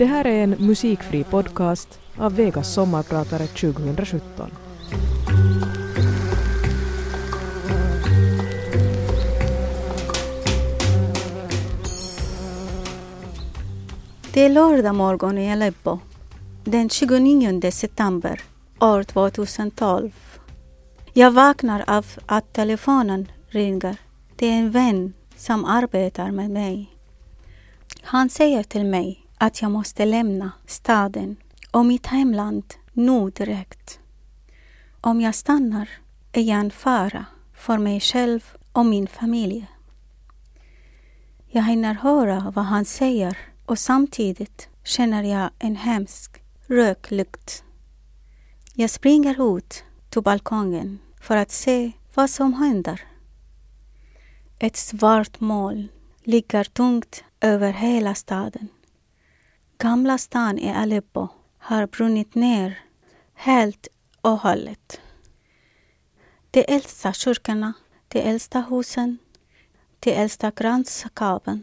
Det här är en musikfri podcast av Vegas sommarpratare 2017. Det är lördag morgon i Aleppo den 29 september år 2012. Jag vaknar av att telefonen ringer. Det är en vän som arbetar med mig. Han säger till mig att jag måste lämna staden och mitt hemland nu direkt. Om jag stannar är jag en fara för mig själv och min familj. Jag hinner höra vad han säger och samtidigt känner jag en hemsk röklukt. Jag springer ut till balkongen för att se vad som händer. Ett svart moln ligger tungt över hela staden. Gamla stan i Aleppo har brunnit ner helt och hållet. De äldsta kyrkorna, de äldsta husen, de äldsta grannskapen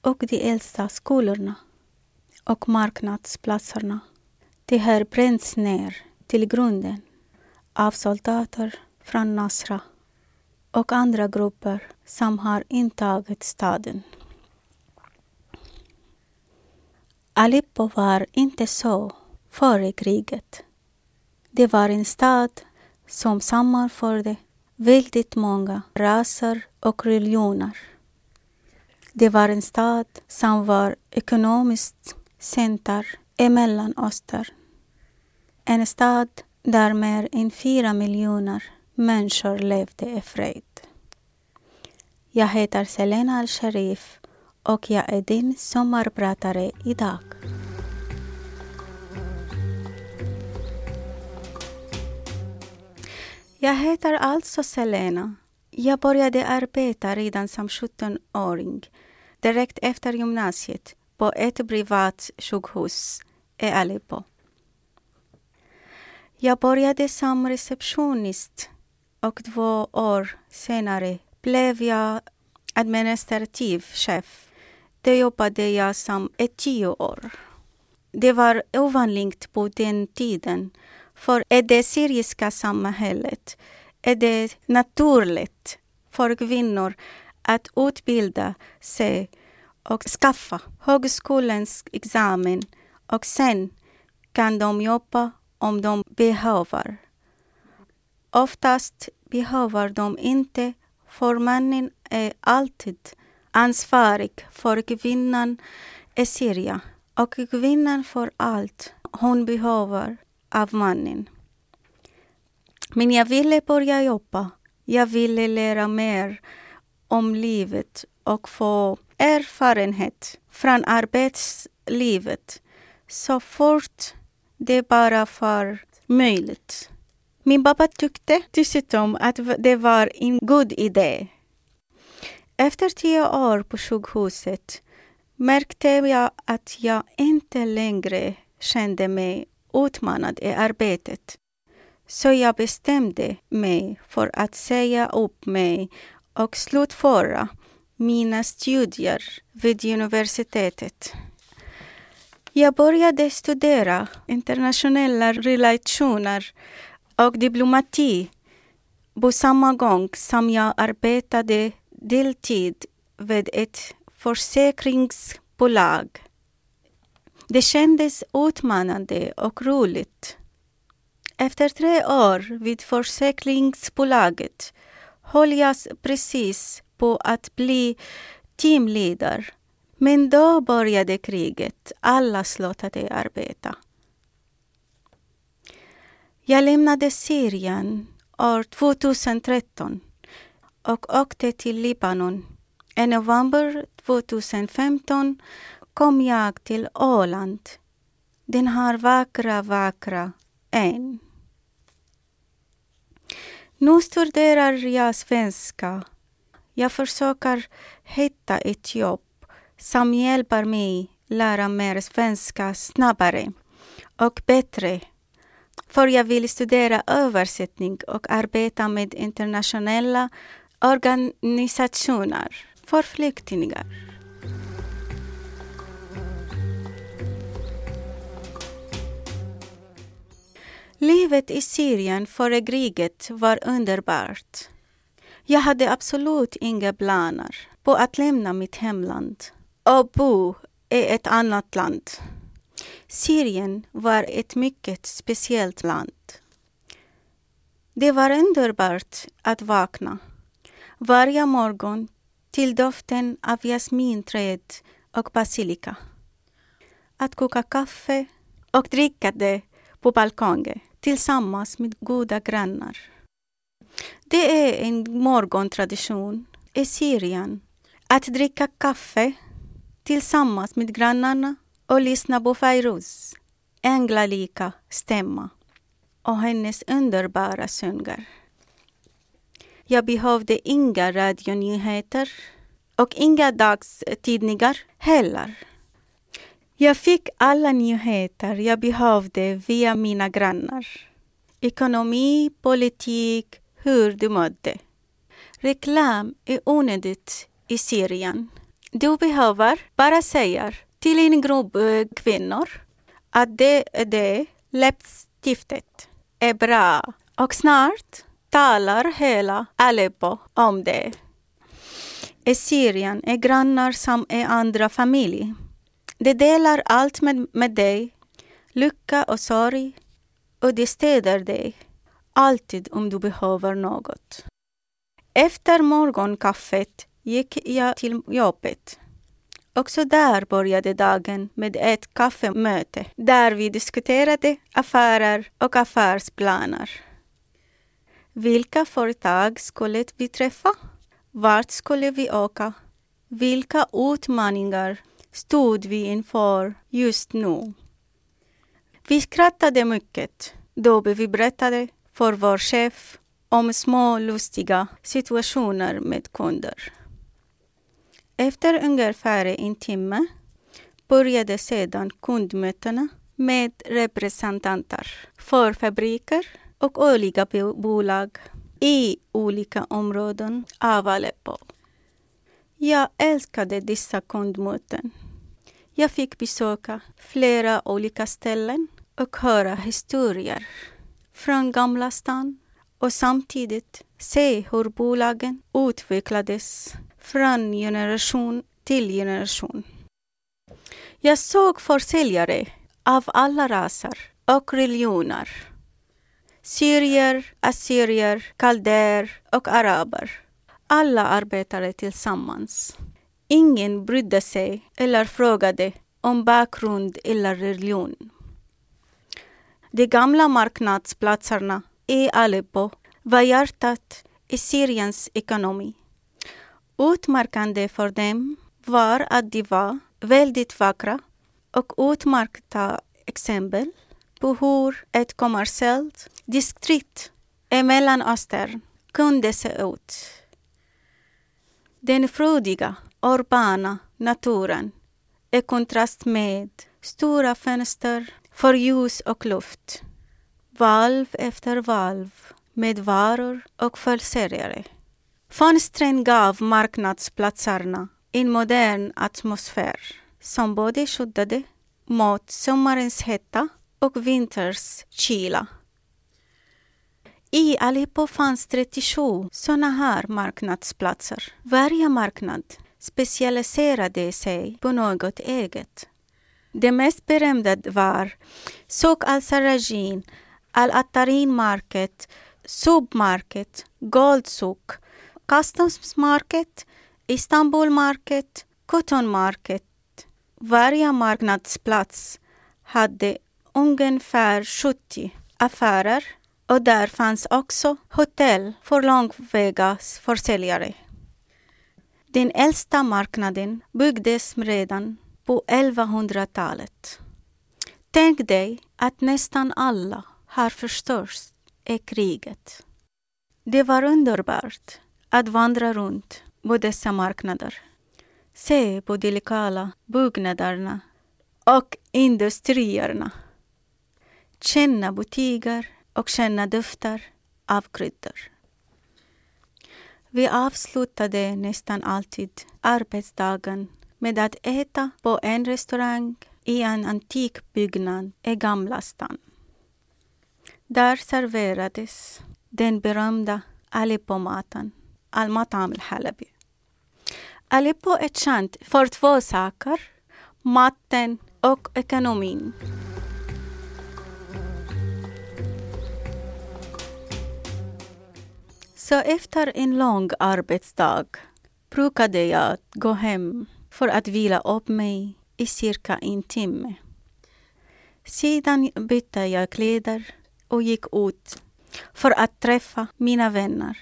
och de äldsta skolorna och marknadsplatserna. De har bränts ner till grunden av soldater från Nasra och andra grupper som har intagit staden. Aleppo var inte så före kriget. Det var en stad som sammanförde väldigt många raser och religioner. Det var en stad som var ekonomiskt center i Mellanöstern. En stad där mer än fyra miljoner människor levde i fred. Jag heter Selena Al-Sharif och jag är din sommarpratare idag. Jag heter alltså Selena. Jag började arbeta redan som 17-åring, direkt efter gymnasiet, på ett privat sjukhus i Aleppo. Jag började som receptionist och två år senare blev jag administrativ chef. Det jobbade jag som i tio år. Det var ovanligt på den tiden, för i det syriska samhället är det naturligt för kvinnor att utbilda sig och skaffa högskolans examen och sen kan de jobba om de behöver. Oftast behöver de inte, för mannen är alltid ansvarig för kvinnan i Syrien och kvinnan får allt hon behöver av mannen. Men jag ville börja jobba. Jag ville lära mer om livet och få erfarenhet från arbetslivet så fort det bara var möjligt. Min pappa tyckte dessutom att det var en god idé. Efter tio år på sjukhuset märkte jag att jag inte längre kände mig utmanad i arbetet. Så jag bestämde mig för att säga upp mig och slutföra mina studier vid universitetet. Jag började studera internationella relationer och diplomati på samma gång som jag arbetade deltid vid ett försäkringsbolag. Det kändes utmanande och roligt. Efter tre år vid försäkringsbolaget höll jag precis på att bli teamledare. Men då började kriget. Alla slutade arbeta. Jag lämnade Syrien år 2013 och åkte till Libanon. I november 2015 kom jag till Åland. Den här vackra, vackra ön. Nu studerar jag svenska. Jag försöker hitta ett jobb som hjälper mig lära mig svenska snabbare och bättre. För jag vill studera översättning och arbeta med internationella organisationer för flyktingar. Livet i Syrien före kriget var underbart. Jag hade absolut inga planer på att lämna mitt hemland och bo i ett annat land. Syrien var ett mycket speciellt land. Det var underbart att vakna varje morgon till doften av jasminträd och basilika. Att koka kaffe och dricka det på balkongen tillsammans med goda grannar. Det är en morgontradition i Syrien att dricka kaffe tillsammans med grannarna och lyssna på Fairuz änglalika stämma och hennes underbara sånger. Jag behövde inga radionyheter och inga dagstidningar heller. Jag fick alla nyheter jag behövde via mina grannar. Ekonomi, politik, hur du mådde. Reklam är onödigt i Syrien. Du behöver bara säga till en grupp eh, kvinnor att det är det läppstiftet är bra och snart talar hela Aleppo om det. I Syrien är grannar som är andra familj. De delar allt med, med dig, lycka och sorg, och de stöder dig, alltid om du behöver något. Efter morgonkaffet gick jag till jobbet. Också där började dagen med ett kaffemöte där vi diskuterade affärer och affärsplaner. Vilka företag skulle vi träffa? Vart skulle vi åka? Vilka utmaningar stod vi inför just nu? Vi skrattade mycket då vi berättade för vår chef om små lustiga situationer med kunder. Efter ungefär en timme började sedan kundmötena med representanter för fabriker och olika bolag i olika områden av Aleppo. Jag älskade dessa kundmöten. Jag fick besöka flera olika ställen och höra historier från Gamla stan och samtidigt se hur bolagen utvecklades från generation till generation. Jag såg försäljare av alla raser och religioner. Syrier, assyrier, kaldéer och araber. Alla arbetade tillsammans. Ingen brydde sig eller frågade om bakgrund eller religion. De gamla marknadsplatserna i Aleppo var hjärtat i Syriens ekonomi. Utmärkande för dem var att de var väldigt vackra och utmärkta exempel på hur ett kommersiellt distrikt i Mellanöstern kunde se ut. Den frodiga, urbana naturen i kontrast med stora fönster för ljus och luft. Valv efter valv med varor och försäljare. Fönstren gav marknadsplatserna en modern atmosfär som både skyddade mot sommarens hetta och vinterns kyla. I Aleppo fanns 37 sådana här marknadsplatser. Varje marknad specialiserade sig på något eget. Det mest berömda var Souk al-Sarajin, Al-Attarin Market, Submarket, Gold Souk, Customs Market, Istanbul Market, Cotton Market. Varje marknadsplats hade ungefär 70 affärer och där fanns också hotell för långväga försäljare. Den äldsta marknaden byggdes redan på 1100-talet. Tänk dig att nästan alla har förstörts i kriget. Det var underbart att vandra runt på dessa marknader. Se på de lokala byggnaderna och industrierna. Känna butiker och känna dofter av kryddor. Vi avslutade nästan alltid arbetsdagen med att äta på en restaurang i en antik byggnad i Gamla stan. Där serverades den berömda Aleppo-maten, al-Matam al-Halabi. Aleppo är känt för två saker, maten och ekonomin. Så efter en lång arbetsdag brukade jag gå hem för att vila upp mig i cirka en timme. Sedan bytte jag kläder och gick ut för att träffa mina vänner.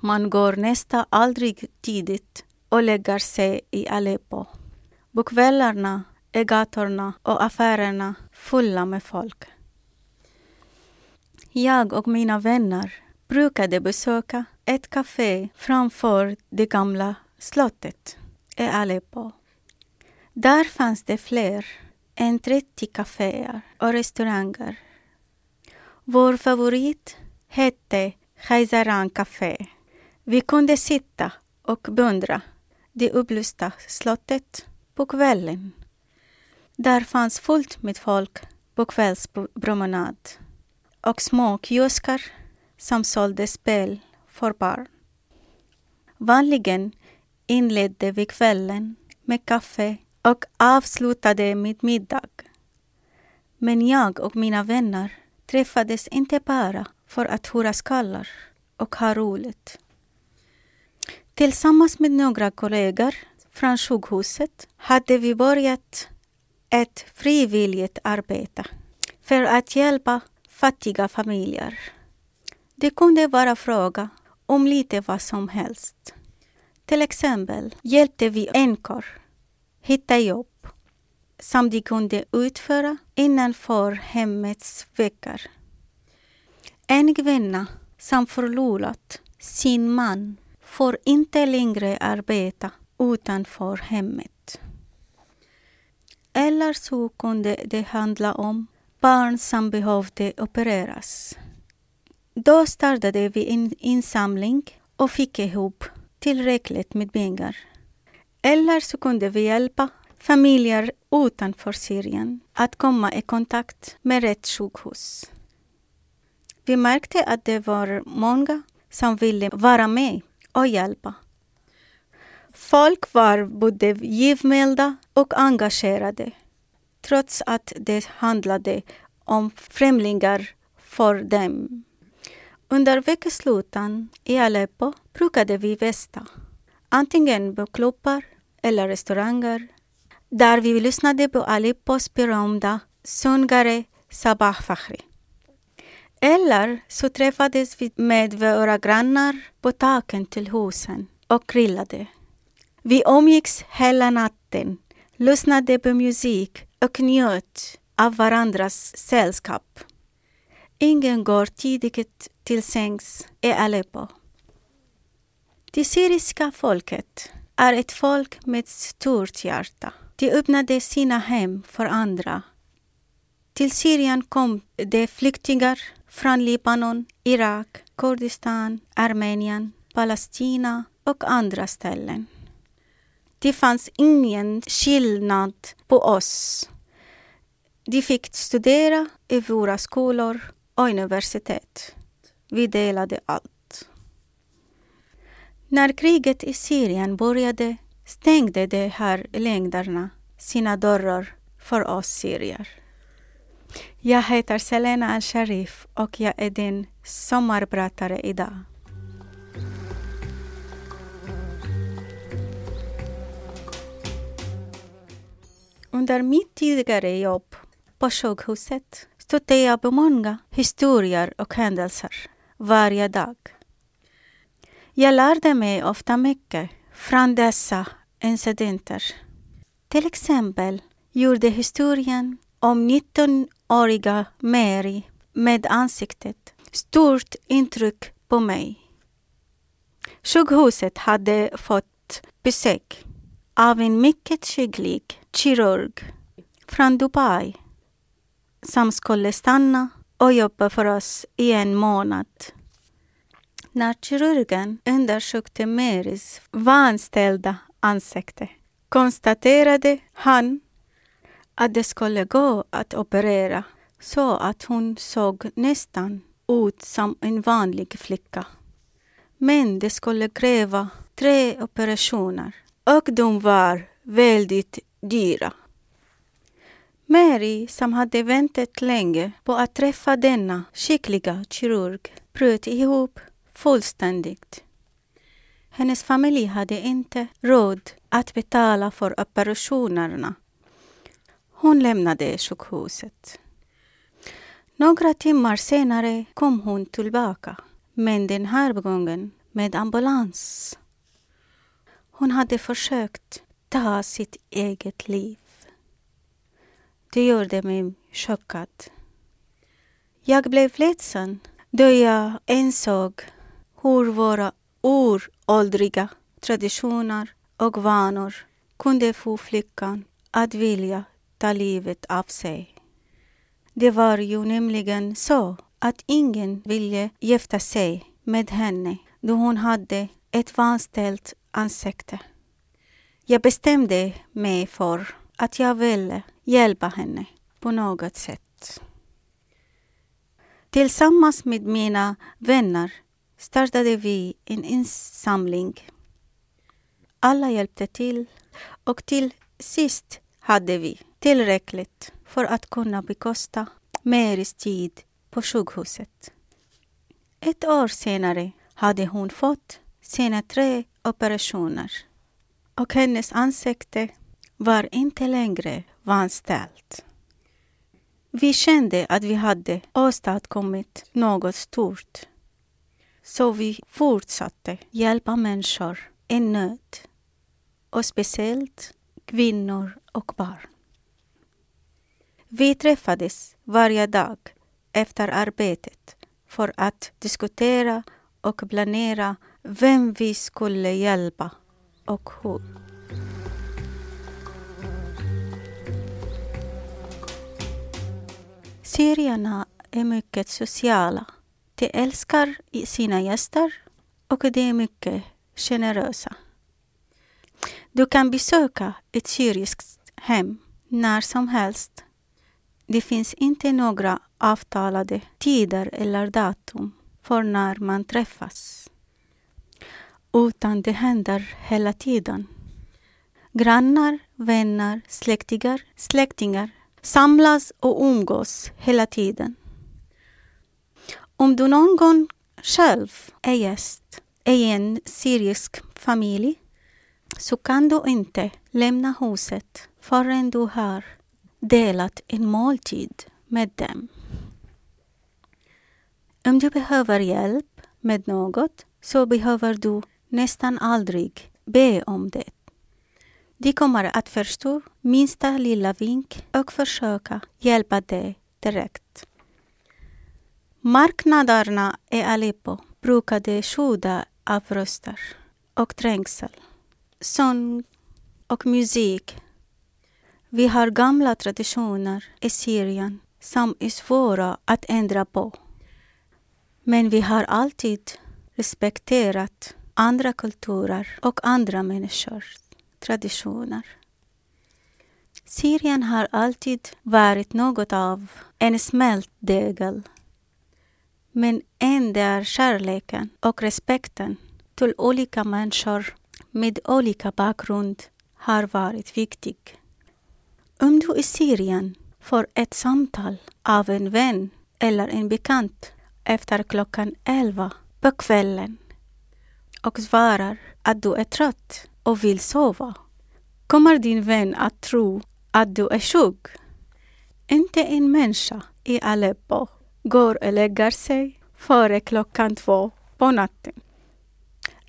Man går nästan aldrig tidigt och lägger sig i Aleppo. På kvällarna är gatorna och affärerna fulla med folk. Jag och mina vänner brukade besöka ett café framför det gamla slottet i Aleppo. Där fanns det fler än 30 kaféer och restauranger. Vår favorit hette Khaizaran Café. Vi kunde sitta och beundra det upplysta slottet på kvällen. Där fanns fullt med folk på kvällspromenad och små kiosker som sålde spel för barn. Vanligen inledde vi kvällen med kaffe och avslutade med middag. Men jag och mina vänner träffades inte bara för att höra skallar och ha roligt. Tillsammans med några kollegor från sjukhuset hade vi börjat ett frivilligt arbete för att hjälpa fattiga familjer. Det kunde vara fråga om lite vad som helst. Till exempel hjälpte vi änkor hitta jobb som de kunde utföra innanför hemmets väggar. En kvinna som förlorat sin man får inte längre arbeta utanför hemmet. Eller så kunde det handla om barn som behövde opereras. Då startade vi en insamling och fick ihop tillräckligt med pengar. Eller så kunde vi hjälpa familjer utanför Syrien att komma i kontakt med rätt sjukhus. Vi märkte att det var många som ville vara med och hjälpa. Folk var både givmilda och engagerade trots att det handlade om främlingar för dem. Under veckosluten i Aleppo brukade vi festa, antingen på klubbar eller restauranger, där vi lyssnade på Aleppos berömda sångare Sabah Fakhri. Eller så träffades vi med våra grannar på taken till husen och grillade. Vi umgicks hela natten, lyssnade på musik och njöt av varandras sällskap. Ingen går tidigt till sängs i Aleppo. Det syriska folket är ett folk med stort hjärta. De öppnade sina hem för andra. Till Syrien kom det flyktingar från Libanon, Irak, Kurdistan, Armenien, Palestina och andra ställen. Det fanns ingen skillnad på oss. De fick studera i våra skolor och universitet. Vi delade allt. När kriget i Syrien började stängde de här längderna sina dörrar för oss syrier. Jag heter Selena Al-Sharif och jag är din sommarpratare idag. Under mitt tidigare jobb på sjukhuset stötte jag på många historier och händelser varje dag. Jag lärde mig ofta mycket från dessa incidenter. Till exempel gjorde historien om 19-åriga Mary med ansiktet stort intryck på mig. Sjukhuset hade fått besök av en mycket skicklig kirurg från Dubai som skulle stanna och jobba för oss i en månad. När kirurgen undersökte Marys vanställda ansikte konstaterade han att det skulle gå att operera så att hon såg nästan ut som en vanlig flicka. Men det skulle kräva tre operationer och de var väldigt dyra. Mary, som hade väntat länge på att träffa denna skickliga kirurg, bröt ihop fullständigt. Hennes familj hade inte råd att betala för operationerna. Hon lämnade sjukhuset. Några timmar senare kom hon tillbaka, men den här gången med ambulans. Hon hade försökt ta sitt eget liv. Det gjorde mig chockad. Jag blev ledsen då jag insåg hur våra uråldriga traditioner och vanor kunde få flickan att vilja ta livet av sig. Det var ju nämligen så att ingen ville gifta sig med henne då hon hade ett vanställt ansikte. Jag bestämde mig för att jag ville hjälpa henne på något sätt. Tillsammans med mina vänner startade vi en insamling. Alla hjälpte till och till sist hade vi tillräckligt för att kunna bekosta Marys tid på sjukhuset. Ett år senare hade hon fått sina tre operationer och hennes ansikte var inte längre vanställt. Vi kände att vi hade åstadkommit något stort. Så vi fortsatte hjälpa människor i nöd. Och speciellt kvinnor och barn. Vi träffades varje dag efter arbetet för att diskutera och planera vem vi skulle hjälpa och hur. Syrierna är mycket sociala. De älskar sina gäster och de är mycket generösa. Du kan besöka ett syriskt hem när som helst. Det finns inte några avtalade tider eller datum för när man träffas. Utan det händer hela tiden. Grannar, vänner, släktingar, släktingar samlas och umgås hela tiden. Om du någon gång själv är gäst i en syrisk familj så kan du inte lämna huset förrän du har delat en måltid med dem. Om du behöver hjälp med något så behöver du nästan aldrig be om det. De kommer att förstå minsta lilla vink och försöka hjälpa dig direkt. Marknaderna i Aleppo brukade sjuda av röster och trängsel, sång och musik. Vi har gamla traditioner i Syrien som är svåra att ändra på. Men vi har alltid respekterat andra kulturer och andra människor traditioner. Syrien har alltid varit något av en smältdegel. Men ändå är kärleken och respekten till olika människor med olika bakgrund har varit viktig. Om du i Syrien får ett samtal av en vän eller en bekant efter klockan elva på kvällen och svarar att du är trött och vill sova kommer din vän att tro att du är sjuk. Inte en människa i Aleppo går och lägger sig före klockan två på natten.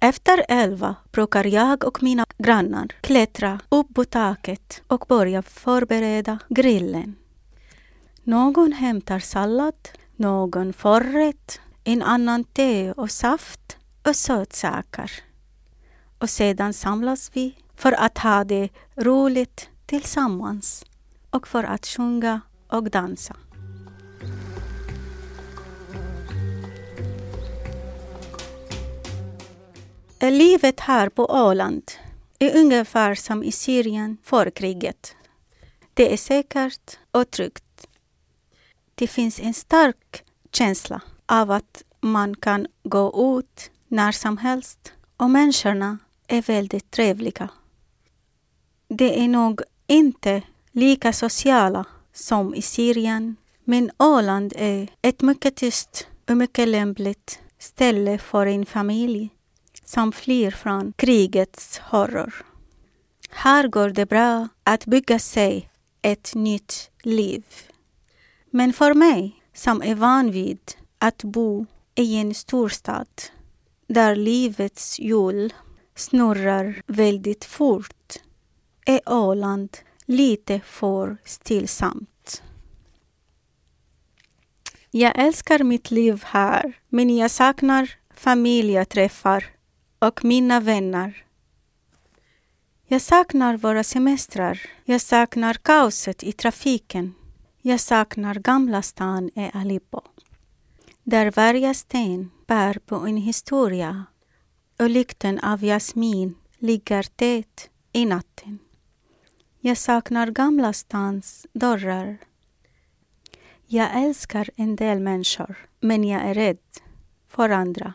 Efter elva brukar jag och mina grannar klättra upp på taket och börja förbereda grillen. Någon hämtar sallad, någon förrätt, en annan te och saft och sötsaker. Och sedan samlas vi för att ha det roligt tillsammans och för att sjunga och dansa. Livet här på Åland är ungefär som i Syrien före kriget. Det är säkert och tryggt. det finns en stark känsla av att man kan gå ut när som helst och människorna är väldigt trevliga. De är nog inte lika sociala som i Syrien, men Åland är ett mycket tyst och mycket lämpligt ställe för en familj som flyr från krigets horror. Här går det bra att bygga sig ett nytt liv. Men för mig, som är van vid att bo i en storstad där livets hjul snurrar väldigt fort är Åland lite för stillsamt. Jag älskar mitt liv här, men jag saknar familjeträffar och mina vänner. Jag saknar våra semestrar. Jag saknar kaoset i trafiken. Jag saknar Gamla stan i Aleppo. Där varje sten bär på en historia och lykten av jasmin ligger tät i natten. Jag saknar Gamla stans dörrar. Jag älskar en del människor, men jag är rädd för andra.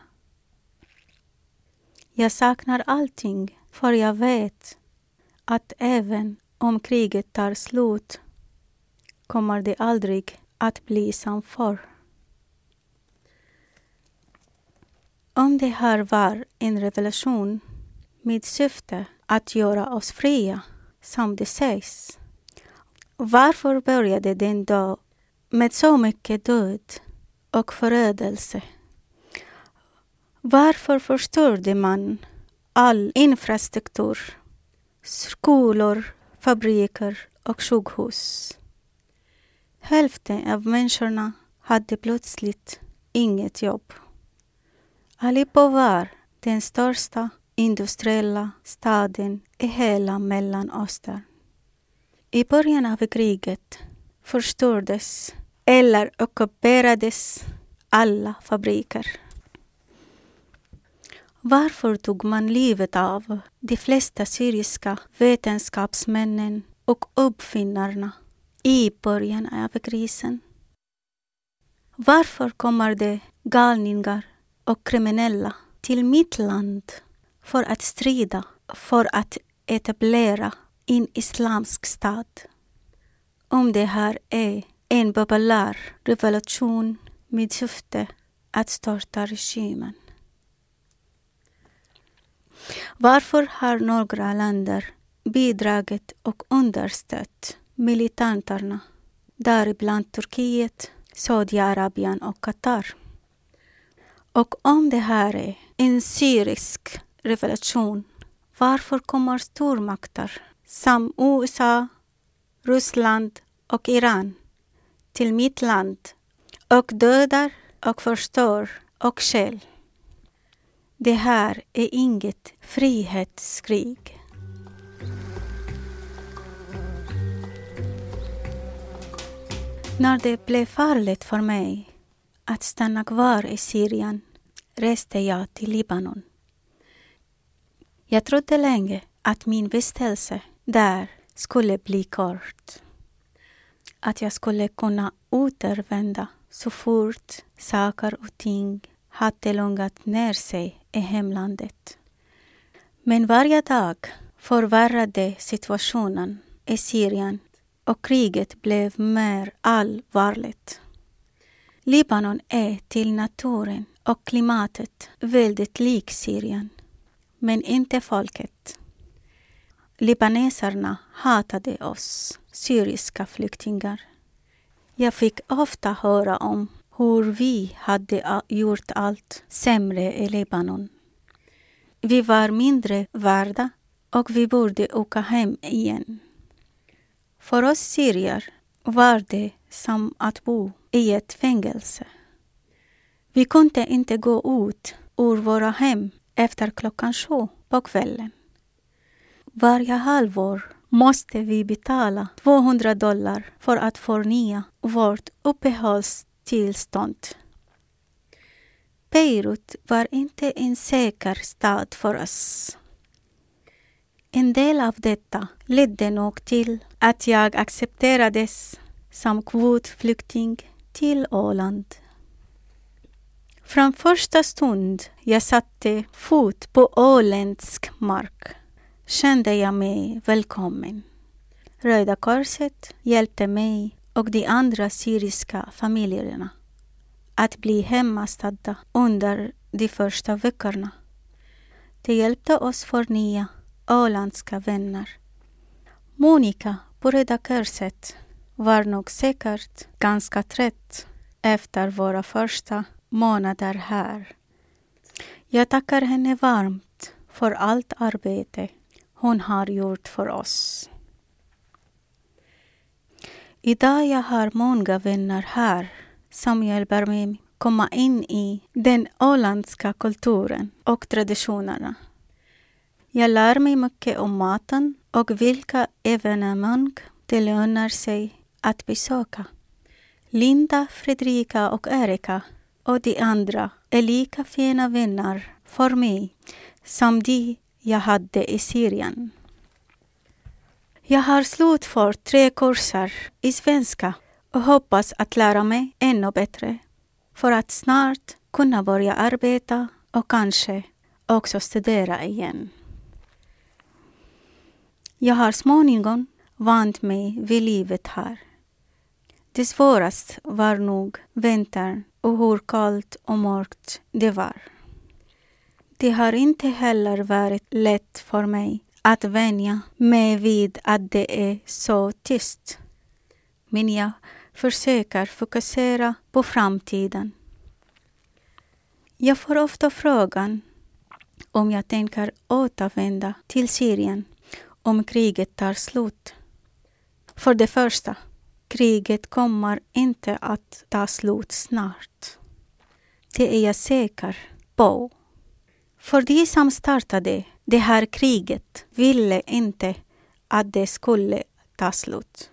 Jag saknar allting, för jag vet att även om kriget tar slut kommer det aldrig att bli som förr. Om det här var en revelation med syfte att göra oss fria, som det sägs, varför började den då med så mycket död och förödelse? Varför förstörde man all infrastruktur, skolor, fabriker och sjukhus? Hälften av människorna hade plötsligt inget jobb. Aleppo var den största industriella staden i hela Mellanöstern. I början av kriget förstördes eller ockuperades alla fabriker. Varför tog man livet av de flesta syriska vetenskapsmännen och uppfinnarna i början av krisen? Varför kommer det galningar och kriminella till mitt land för att strida för att etablera en islamsk stat? Om det här är en populär revolution med syfte att störta regimen. Varför har några länder bidragit och understött militanterna, däribland Turkiet, Saudiarabien och Qatar? Och om det här är en syrisk revolution, varför kommer stormakter som USA, Ryssland och Iran till mitt land och dödar och förstör och stjäl? Det här är inget frihetskrig. När det blev farligt för mig att stanna kvar i Syrien reste jag till Libanon. Jag trodde länge att min vistelse där skulle bli kort. Att jag skulle kunna återvända så fort saker och ting hade lugnat ner sig i hemlandet. Men varje dag förvärrade situationen i Syrien och kriget blev mer allvarligt. Libanon är till naturen och klimatet väldigt lik Syrien, men inte folket. Libaneserna hatade oss, syriska flyktingar. Jag fick ofta höra om hur vi hade gjort allt sämre i Libanon. Vi var mindre värda och vi borde åka hem igen. För oss syrier var det som att bo i ett fängelse. Vi kunde inte gå ut ur våra hem efter klockan sju på kvällen. Varje halvår måste vi betala 200 dollar för att förnya vårt uppehållstillstånd. Beirut var inte en säker stad för oss. En del av detta ledde nog till att jag accepterades som kvotflykting till Åland. Från första stund jag satte fot på åländsk mark kände jag mig välkommen. Röda Korset hjälpte mig och de andra syriska familjerna att bli hemmastadda under de första veckorna. Det hjälpte oss förnya åländska vänner. Monica på Röda Korset var nog säkert ganska trött efter våra första månader här. Jag tackar henne varmt för allt arbete hon har gjort för oss. Idag jag har många vänner här som hjälper mig komma in i den åländska kulturen och traditionerna. Jag lär mig mycket om maten och vilka evenemang det lönar sig att besöka. Linda, Fredrika och Erika och de andra är lika fina vänner för mig som de jag hade i Syrien. Jag har slutfört tre kurser i svenska och hoppas att lära mig ännu bättre för att snart kunna börja arbeta och kanske också studera igen. Jag har småningom vant mig vid livet här. Det svåraste var nog vintern och hur kallt och mörkt det var. Det har inte heller varit lätt för mig att vänja mig vid att det är så tyst. Men jag försöker fokusera på framtiden. Jag får ofta frågan om jag tänker återvända till Syrien om kriget tar slut. För det första, kriget kommer inte att ta slut snart. Det är jag säker på. För de som startade det här kriget ville inte att det skulle ta slut.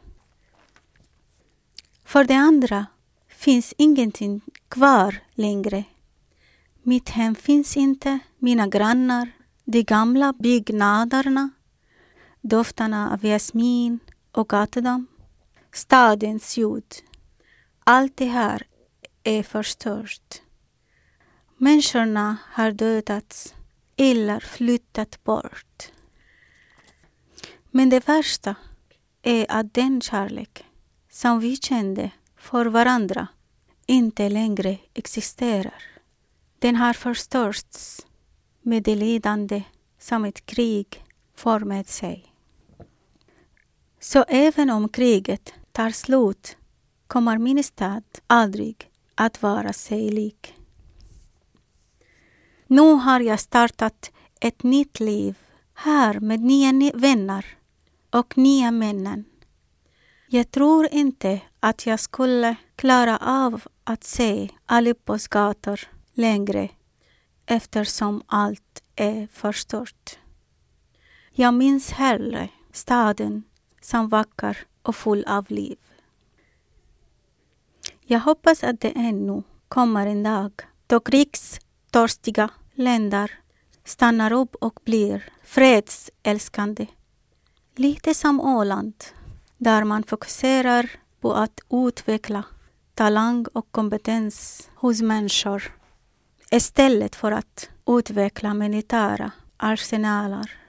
För det andra finns ingenting kvar längre. Mitt hem finns inte, mina grannar, de gamla byggnaderna, dofterna av jasmin och gatudam, stadens ljud. Allt det här är förstört. Människorna har dödats eller flyttat bort. Men det värsta är att den kärlek som vi kände för varandra inte längre existerar. Den har förstörts med det lidande som ett krig för med sig. Så även om kriget tar slut kommer min stad aldrig att vara sig lik. Nu har jag startat ett nytt liv här med nya vänner och nya männen. Jag tror inte att jag skulle klara av att se Aleppos gator längre eftersom allt är förstört. Jag minns hellre staden som vacker och full av liv. Jag hoppas att det ännu kommer en dag då krigstörstiga länder stannar upp och blir fredsälskande. Lite som Åland, där man fokuserar på att utveckla talang och kompetens hos människor istället för att utveckla militära arsenaler.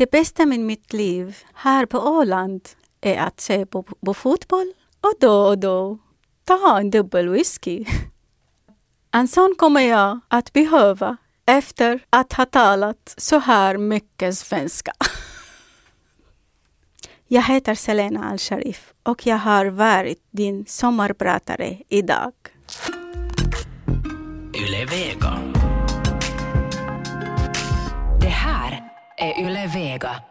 Det bästa med mitt liv här på Åland är att se på, på fotboll och då och då ta en dubbel whisky. En sån kommer jag att behöva efter att ha talat så här mycket svenska. Jag heter Selena Al-Sharif och jag har varit din sommarpratare idag. Yle Vega. Är Yle Vega.